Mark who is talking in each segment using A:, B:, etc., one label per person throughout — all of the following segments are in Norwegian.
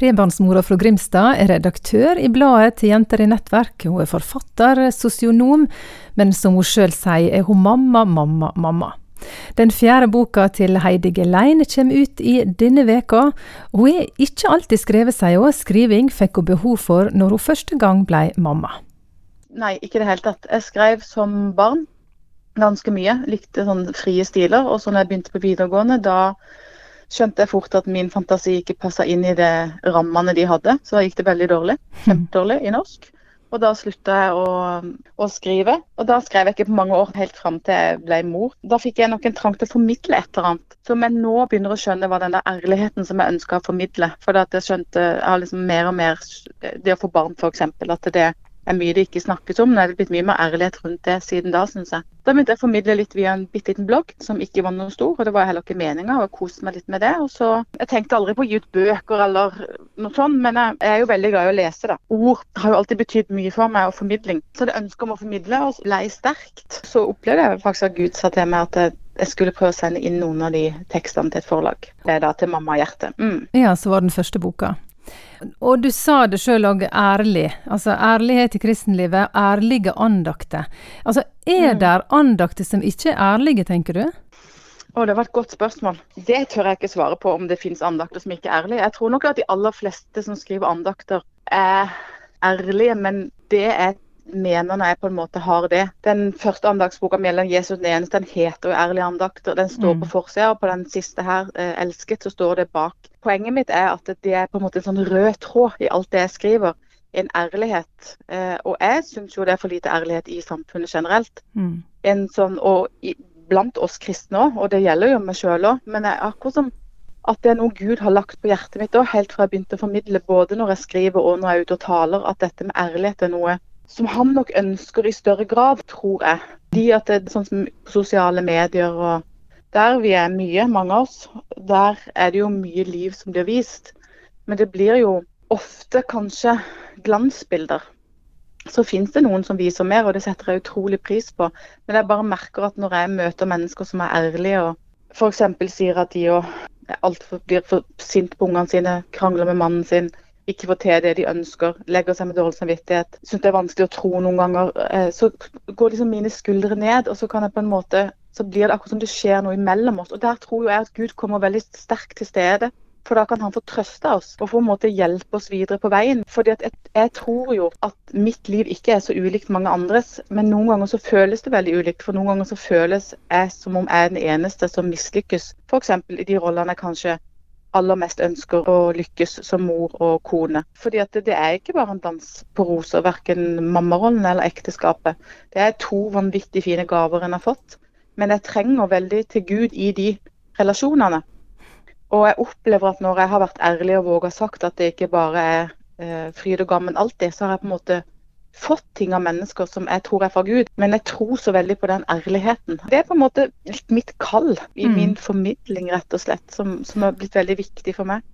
A: trebarnsmora fra Grimstad er redaktør i bladet til Jenter i nettverk. Hun er forfatter, sosionom, men som hun sjøl sier, er hun mamma, mamma, mamma. Den fjerde boka til Heidi Gelein kommer ut i denne veka. Hun er ikke alltid skrevet, sier hun. Skriving fikk hun behov for når hun første gang ble mamma.
B: Nei, ikke i det hele tatt. Jeg skrev som barn ganske mye. Likte sånn frie stiler. Og så når jeg begynte på videregående, da skjønte jeg fort at min fantasi ikke passa inn i det rammene de hadde. Så da gikk det veldig dårlig. Kjempedårlig i norsk. Og da slutta jeg å, å, skrive. Og da skrev jeg ikke på mange år, helt fram til jeg ble mor. Da fikk jeg nok en trang til å formidle et eller annet. Som jeg nå begynner å skjønne var den der ærligheten som jeg ønska å formidle. For jeg skjønte jeg har liksom mer og mer Det å få barn, f.eks. At det er mye det ikke snakkes om. Nå er det blitt mye mer ærlighet rundt det siden da, syns jeg. Da begynte jeg å formidle litt via en bitte liten blogg som ikke var noe stor, og det var heller ikke meninga. Og jeg koste meg litt med det. Og så, Jeg tenkte aldri på å gi ut bøker eller noe sånt, men jeg er jo veldig glad i å lese. da. Ord har jo alltid betydd mye for meg, og formidling. Så det ønsket om å formidle og lei sterkt, så opplevde jeg faktisk at Gud sa til meg at jeg, skulle prøve å sende inn noen av de tekstene til et forlag. Det er da til Mamma Hjerte. Mm.
A: Ja, så var den første boka. Og du sa det sjøl òg, ærlig. Altså ærlighet i kristenlivet, ærlige andakter. Altså, er mm. det andakter som ikke er ærlige, tenker du?
B: Oh, det var et godt spørsmål. Det tør jeg ikke svare på om det finnes andakter som ikke er ærlige. Jeg tror nok at de aller fleste som skriver andakter, er ærlige, men det er mener når jeg på en måte har det. Den første andagsboka mellom Jesus den eneste, den heter jo 'Ærlige andakter'. Den står mm. på forsida, og på den siste her, eh, 'Elsket', så står det bak. Poenget mitt er at det er på en måte en sånn rød tråd i alt det jeg skriver. En ærlighet. Eh, og jeg syns jo det er for lite ærlighet i samfunnet generelt. Mm. En sånn, og i, blant oss kristne òg, og det gjelder jo meg sjøl òg. Men jeg, akkurat som at det er noe Gud har lagt på hjertet mitt òg, helt fra jeg begynte å formidle, både når jeg skriver og når jeg er ute og taler, at dette med ærlighet er noe som han nok ønsker i større grad, tror jeg. De at det er sånn som sosiale medier og der vi er mye, mange av oss, der er det jo mye liv som blir vist. Men det blir jo ofte kanskje glansbilder. Så finnes det noen som viser mer, og det setter jeg utrolig pris på. Men jeg bare merker at når jeg møter mennesker som er ærlige og f.eks. sier at de jo altfor blir for sint på ungene sine, krangler med mannen sin, ikke får til det de ønsker, legger seg med dårlig samvittighet, syns det er vanskelig å tro noen ganger, eh, så går liksom mine skuldre ned, og så kan jeg på en måte så blir det akkurat som det skjer noe imellom oss. Og Der tror jeg at Gud kommer veldig sterkt til stede. For da kan han få trøste oss og på en måte hjelpe oss videre på veien. Fordi jeg, jeg, tror jo at mitt liv ikke er så ulikt mange andres, men noen ganger så føles det veldig ulikt. For noen ganger så føles jeg som om jeg er den eneste som mislykkes. F.eks. i de rollene jeg kanskje aller mest ønsker å lykkes som mor og kone. Fordi at det, er ikke bare en dans på roser, verken mammarollen eller ekteskapet. Det er to vanvittig fine gaver en har fått, men jeg trenger veldig til Gud i de relasjonene. Og jeg opplever at når jeg har vært ærlig og våga sagt at det ikke bare er eh, fryd og gammen alltid, så har jeg på en måte fått ting av mennesker som jeg tror er fra Gud, men jeg tror så veldig på den ærligheten. Det er på en måte litt mitt kall i mm. min formidling, rett og slett, som, som har blitt veldig viktig for meg.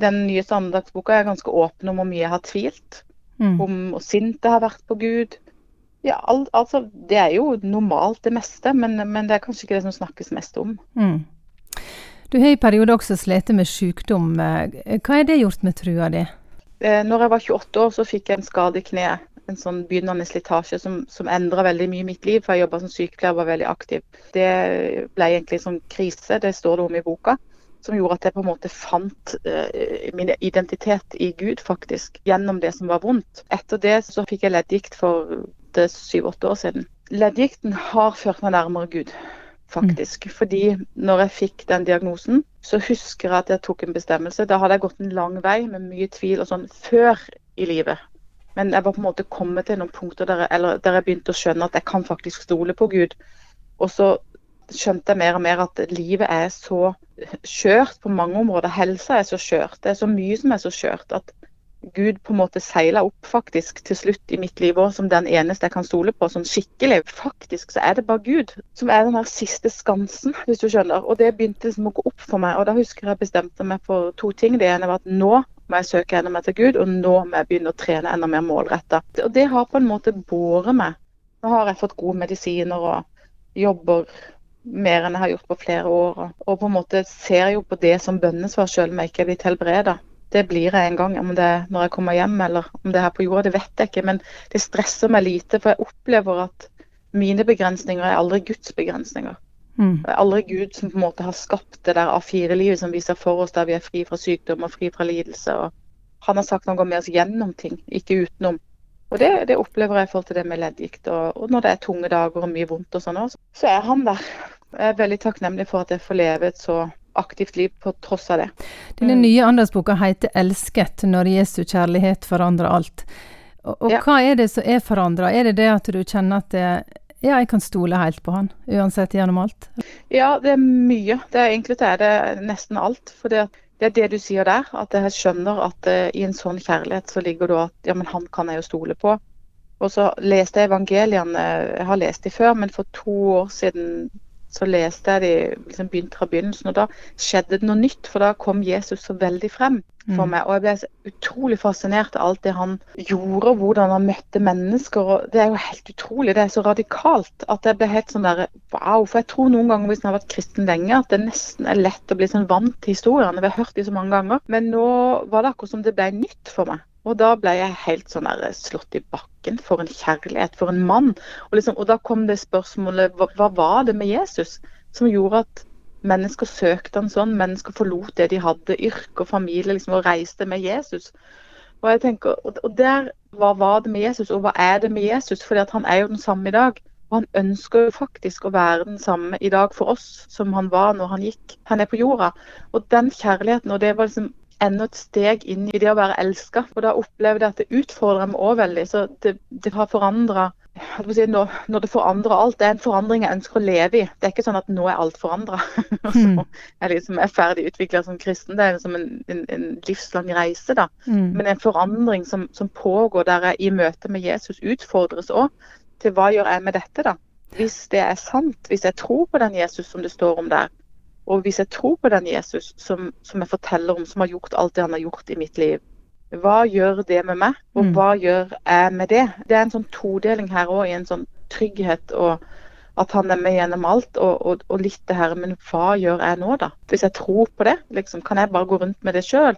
B: Den nye andagsboka er ganske åpen om hvor mye jeg har tvilt, mm. om hvor sint jeg har vært på Gud. Ja, al altså, Det er jo normalt, det meste, men, men, det er kanskje ikke det som snakkes mest om. Mm.
A: Du har i perioder også slitt med sykdom. Hva har det gjort med trua di?
B: Eh, når jeg var 28 år, så fikk jeg en skade i kneet en sånn begynnende slitasje som, som endra veldig mye i mitt liv. For jeg jobba som sykepleier og var veldig aktiv. Det ble egentlig en sånn krise, det står det om i boka. Som gjorde at jeg på en måte fant uh, min identitet i Gud, faktisk. Gjennom det som var vondt. Etter det så fikk jeg leddgikt for syv-åtte år siden. Leddgikten har ført meg nærmere Gud faktisk. Mm. Fordi når jeg fikk den diagnosen, så husker jeg at jeg tok en bestemmelse. Da hadde jeg gått en lang vei med mye tvil og sånn før i livet. Men jeg var på en måte kommet til noen punkter der jeg, der jeg begynte å skjønne at jeg kan faktisk stole på Gud. Og så skjønte jeg mer og mer at livet er så skjørt på mange områder. Helsa er så skjørt. Det er så mye som er så skjørt at Gud på en måte seila opp faktisk til slutt i mitt liv òg som den eneste jeg kan stole på, sånn skikkelig. Faktisk så er det bare Gud som er den her siste skansen, hvis du skjønner. Og det begynte liksom å gå opp for meg. Og da husker jeg bestemte meg for to ting. Det ene var at nå må jeg søke enda mer til Gud, og nå må jeg begynne å trene enda mer målretta. Og det har på en måte båret meg. Nå har jeg fått gode medisiner og jobber mer enn jeg har gjort på flere år. Og på en måte ser jo på det som bønnesvar selv om jeg ikke er blitt helbreda. det blir jeg en gang. Om det er når jeg kommer hjem eller om det er her på jorda, det vet jeg ikke. Men det stresser meg lite, for jeg opplever at mine begrensninger er aldri Guds begrensninger.
A: Mm.
B: Aldri Gud som på en måte har skapt det der A4-livet som vi ser for oss, der vi er fri fra sykdom og fri fra lidelse. og Han har sagt han går med oss gjennom ting, ikke utenom. Og det, det opplever jeg i forhold til det med leddgikt. Og, og, når det er tunge dager og mye vondt og sånn òg, så er han der. Jeg er veldig takknemlig for at jeg får leve et så aktivt liv på tross av det.
A: Denne nye andaktsboka heter 'Elsket når Jesu kjærlighet forandrer alt'. Og, og
B: Ja.
A: hva er det som er forandra? Er det det at du kjenner at det, ja, jeg kan stole helt på han, uansett gjennom alt?
B: Ja, det er mye. Det er egentlig det er det nesten alt. For det, er det du sier der, at jeg skjønner at eh, i en sånn kjærlighet så ligger det at ja, men han kan jeg jo stole på. Og så leste jeg evangeliene, jeg har lest de før, men for to år siden så leste jeg de liksom begynte fra begynnelsen. Og da skjedde det noe nytt, for da kom Jesus så veldig frem for
A: Mm.
B: meg. Og jeg ble så utrolig fascinert av alt det han gjorde, og hvordan han møtte mennesker. og Det er jo helt utrolig. Det er så radikalt at jeg ble helt sånn der wow. For jeg tror noen ganger hvis en har vært kristen lenge, at det nesten er lett å bli sånn vant til historiene. Vi har hørt de så mange ganger. Men nå var det akkurat som det ble nytt for meg. Og da ble jeg helt sånn der slått i bakken. For en kjærlighet, for en mann. Og, liksom, og da kom det spørsmålet hva, hva var det med Jesus som gjorde at mennesker søkte han sånn? Mennesker forlot det de hadde, yrke og familie, liksom, og reiste med Jesus. Og jeg tenker, og, der, Hva var det med Jesus, og hva er det med Jesus? Fordi at han er jo den samme i dag. Og han ønsker jo faktisk å være den samme i dag for oss som han var når han gikk her nede på jorda. Og den kjærligheten, og det var liksom enda et steg inn i det å være elska. Og da opplevde jeg at det utfordrer meg òg veldig. Så det, det har forandra si, når, når det forandrer alt, det er en forandring jeg ønsker å leve i. Det er ikke sånn at nå er alt forandra.
A: Mm.
B: jeg liksom er ferdig utvikla som kristen. Det er liksom en, en, en livslang reise, da.
A: Mm.
B: Men en forandring som, som pågår der jeg i møte med Jesus utfordres òg til hva gjør jeg med dette, da? Hvis det er sant, hvis jeg tror på den Jesus som det står om der, og hvis jeg tror på den Jesus som, som jeg forteller om, som har gjort alt det han har gjort i mitt liv, hva gjør det med meg, og
A: Mm.
B: hva gjør jeg med det? Det er en sånn todeling her òg, i en sånn trygghet og at han er med gjennom alt, og, og, og litt det her Men hva gjør jeg nå, da? Hvis jeg tror på det, liksom, kan jeg bare gå rundt med det sjøl?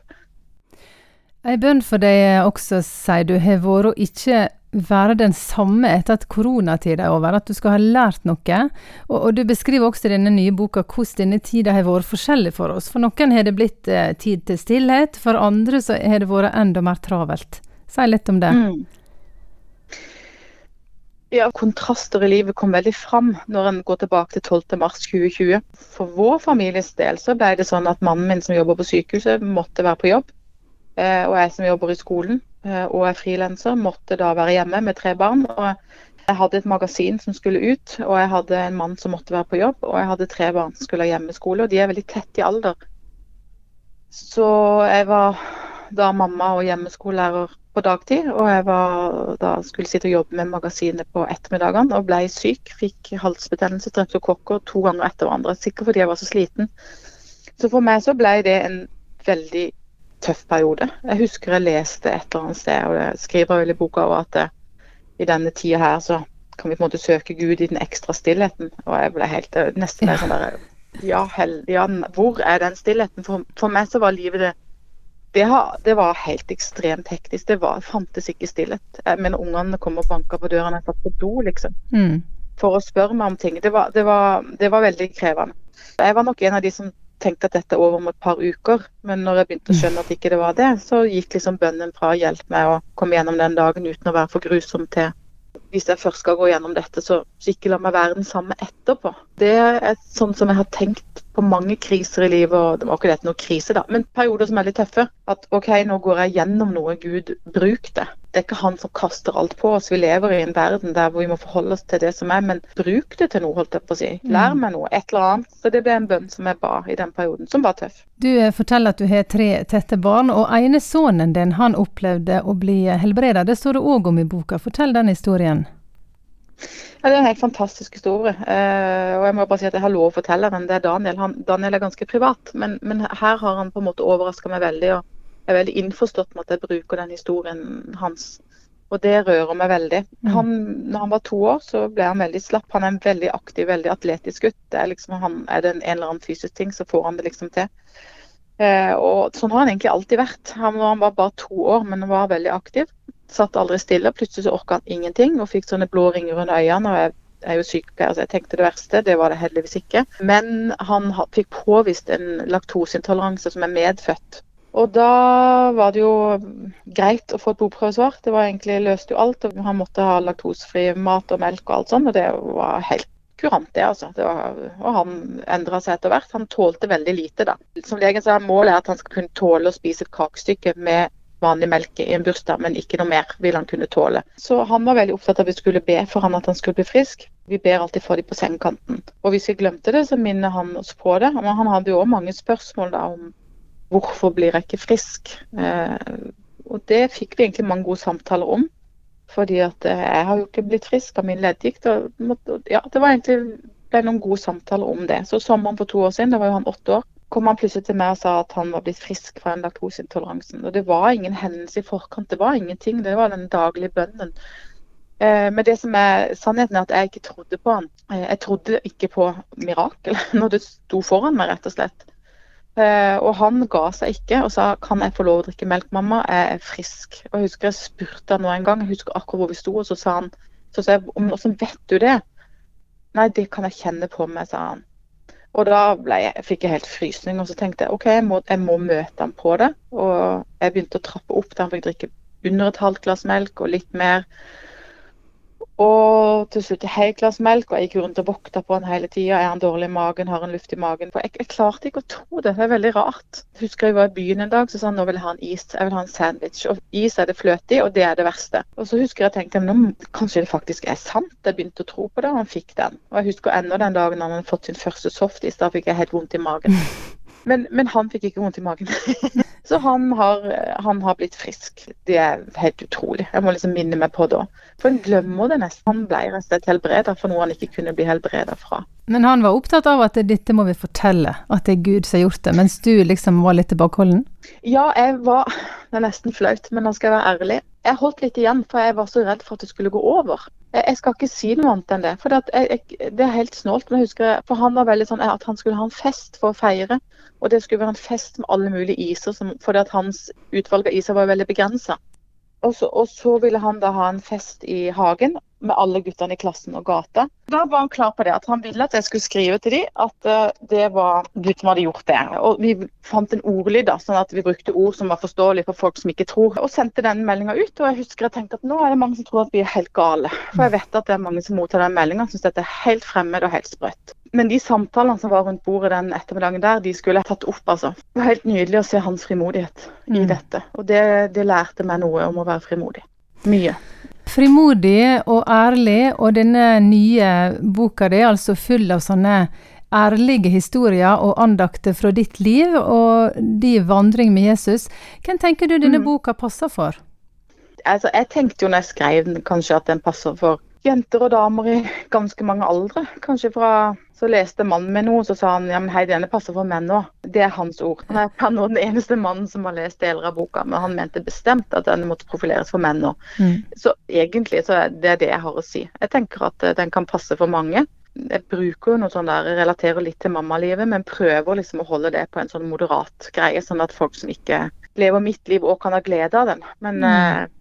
A: Ei bønn for deg også, sier du, har vært å ikke være den samme etter at koronatida er over, at du skal ha lært noe. Og, og du beskriver også i denne nye boka hvordan denne tida har vært forskjellig for oss. For noen har det blitt eh, tid til stillhet, for andre så har det vært enda mer travelt. Si litt om det.
B: Mm. Ja, kontraster i livet kom veldig fram når en går tilbake til 12.3.2020. For vår families del så ble det sånn at mannen min som jobber på sykehuset, måtte være på jobb. Eh, og jeg som jobber i skolen og er frilanser, måtte da være hjemme med tre barn. Og jeg hadde et magasin som skulle ut, og jeg hadde en mann som måtte være på jobb. Og jeg hadde tre barn som skulle ha hjemmeskole, og de er veldig tett i alder. Så jeg var da mamma og hjemmeskolelærer på dagtid, og jeg var, da skulle sitte og jobbe med magasinet på ettermiddagene og ble syk. Fikk halsbetennelse, streptokokker to ganger etter hverandre, sikkert fordi jeg var så sliten. Så for meg så ble det en veldig tøff periode. Jeg husker jeg leste et eller annet sted, og jeg skriver vel i boka òg, at det, i denne tida her så kan vi på en måte søke Gud i den ekstra stillheten. Og jeg ble helt eh, nesten ble sånn der Ja, hell, ja, hvor er den stillheten? For, for meg så var livet det det, har, det var helt ekstremt hektisk. Det var, fantes ikke stillhet. Jeg mener, Ungene kom og banka på døra når jeg satt på do, liksom,
A: Mm.
B: for å spørre meg om ting. Det var, det, var, det var veldig krevende. Jeg var nok en av de som tenkte at dette er over om et par uker, men når jeg begynte å skjønne at ikke det var det, så gikk liksom bønnen fra å hjelpe meg å komme gjennom den dagen uten å være for grusom til hvis jeg først skal gå gjennom dette, så ikke la meg være den samme etterpå. Det er sånn som jeg har tenkt på mange kriser i livet, og det var ikke dette noe krise, da, men perioder som er litt tøffe. At OK, nå går jeg gjennom noe, Gud, bruk det. Det er ikke han som kaster alt på oss. Vi lever i en verden der vi må forholde oss til det som er, men bruk det til noe, holdt jeg på å si. Lær meg noe, et eller annet. Så det ble en bønn som jeg ba i den perioden, som var tøff.
A: Du eh, forteller at du har tre tette barn, og ene sønnen din han opplevde å bli helbreda. Det står det òg om i boka. Fortell den historien.
B: Ja, Det er en helt fantastisk historie. Eh, og jeg må bare si at jeg har lov å fortelle den. Det er Daniel. Han, Daniel er ganske privat, men, men her har han på en måte overraska meg veldig. og er veldig innforstått med at jeg bruker den historien hans. Og det rører meg veldig. Han, når han var to år, så ble han veldig slapp. Han er en veldig aktiv, veldig atletisk gutt. Det er liksom, han, er det en, eller annen fysisk ting, så får han det liksom til. Eh, og sånn har han egentlig alltid vært. Han han var bare to år, men han var veldig aktiv. Satt aldri stille. Plutselig så orka han ingenting og fikk sånne blå ringer under øynene. og jeg er jo sykepleier, så jeg tenkte det verste. Det var det heldigvis ikke. Men han fikk påvist en laktoseintoleranse som er medfødt. Og da var det jo greit å få et blodprøvesvar. Det var egentlig løste jo alt. og Han måtte ha laktosefri mat og melk og alt sånt, og det var helt kurant, det. altså. Det var, og han endra seg etter hvert. Han tålte veldig lite, da. Som legen sa, målet er at han skal kunne tåle å spise et kakestykke med vanlig melk i en bursdag, men ikke noe mer vil han kunne tåle. Så han var veldig opptatt av at vi skulle be for han at han skulle bli frisk. Vi ber alltid for dem på sengekanten. Og hvis vi glemte det, så minner han oss på det. Men han hadde jo òg mange spørsmål da om hvorfor blir jeg ikke frisk. Eh, og det fikk vi egentlig mange gode samtaler om. Fordi at eh, jeg har jo ikke blitt frisk av min leddgikt. Ja, det var egentlig ble noen gode samtaler om det. Så sommeren for to år siden, da var jo han åtte år, kom han plutselig til meg og sa at han var blitt frisk fra den laktoseintoleransen. Og det var ingen hendelse i forkant. Det var ingenting. Det var den daglige bønnen. Eh, men det som er sannheten er at jeg ikke trodde på han. Eh, jeg trodde ikke på mirakel når det sto foran meg, rett og slett. Eh, og han ga seg ikke og sa kan jeg få lov å drikke melk, mamma, jeg er frisk. Og Jeg husker jeg spurte han nå en gang, jeg husker akkurat hvor vi sto, og så sa han så sa jeg, hvordan vet du det? Nei, det kan jeg kjenne på meg, sa han. Og da jeg, fikk jeg helt frysning, og så tenkte jeg OK, jeg må, jeg må, møte han på det. Og jeg begynte å trappe opp der han fikk drikke under et halvt glass melk og litt mer. Og til slutt et helt glass melk, og jeg gikk rundt og vokta på han hele tida. Er han dårlig i magen, har han luft i magen? For jeg, jeg, klarte ikke å tro det. Det er veldig rart. Jeg husker jeg var i byen en dag, så sa han nå vil jeg ha en is. Jeg vil ha en sandwich. Og is er det fløte i, og det er det verste. Og så husker jeg tenkte nå, kanskje det faktisk er sant. Jeg begynte å tro på det, og han fikk den. Og jeg husker ennå den dagen han hadde fått sin første softis. Da fikk jeg helt vondt i magen. Men, men, han fikk ikke vondt i magen. så han har, han har, blitt frisk. Det er helt utrolig. Jeg må liksom minne meg på det òg. For en glemmer det nesten. Han ble rett og slett helbreda for noe han ikke kunne bli helbreda fra.
A: Men han var opptatt av at dette må vi fortelle, at det er Gud som har gjort det, mens du liksom var litt tilbakeholden?
B: Ja, jeg var Det er nesten flaut, men nå skal jeg være ærlig. Jeg holdt litt igjen, for jeg var så redd for at det skulle gå over. Jeg, jeg skal ikke si noe annet enn det. For det, jeg, det er helt snålt. Men jeg husker, for han var veldig sånn at han skulle ha en fest for å feire. Og det skulle være en fest med alle mulige iser, som, fordi at hans utvalg av iser var veldig begrensa. Og, og så, ville han da ha en fest i hagen med alle guttene i klassen og gata. Da var han klar på det, at han ville at jeg skulle skrive til dem at uh, det var Gud som hadde gjort det. Og vi fant en ordlyd, sånn at vi brukte ord som var forståelige for folk som ikke tror. Og sendte den meldinga ut. Og jeg husker jeg tenkte at nå er det mange som tror at vi er helt gale. For jeg vet at det er mange som mottar den meldinga, syns dette er helt fremmed og helt sprøtt. Men de samtalene som var rundt bordet den ettermiddagen der, de skulle jeg tatt opp, altså. Det var helt nydelig å se hans frimodighet mm. i dette. Og det, det, lærte meg noe om å være frimodig. Mye.
A: Frimodig og ærlig, og denne nye boka di er altså full av sånne ærlige historier og andakter fra ditt liv og din vandring med Jesus. Hvem tenker du denne mm. boka passer for?
B: Altså, jeg tenkte jo når jeg skrev den, kanskje at den passer for jenter og damer i ganske mange aldre. Kanskje fra Så leste mannen min noe, så sa han ja, men hei, denne passer for menn òg. Det er hans ord. Han er nå den eneste mannen som har lest deler av boka, men han mente bestemt at den måtte profileres for menn òg. Mm. Så egentlig så er det det jeg har å si. Jeg tenker at eh, den kan passe for mange. Jeg bruker jo noe sånn der, relaterer litt til mammalivet, men prøver liksom å holde det på en sånn moderat greie, sånn at folk som ikke lever mitt liv òg kan ha glede av den. Men mm.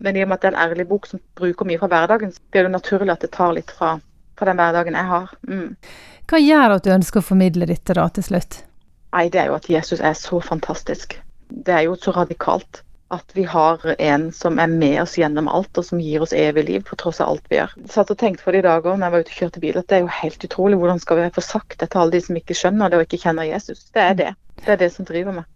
B: Men i og med at det er en ærlig bok som bruker mye fra hverdagen, så blir det naturlig at det tar litt fra, fra den hverdagen jeg har. Mm.
A: Hva gjør at du ønsker å formidle dette da til slutt?
B: Nei, Det er jo at Jesus er så fantastisk. Det er jo så radikalt at vi har en som er med oss gjennom alt, og som gir oss evig liv på tross av alt vi gjør. Jeg satt og tenkte på det i dag når jeg var ute og kjørte bil, at det er jo helt utrolig. Hvordan skal vi få sagt det til alle de som ikke skjønner det og ikke kjenner Jesus? Det er det. Det er det som driver meg.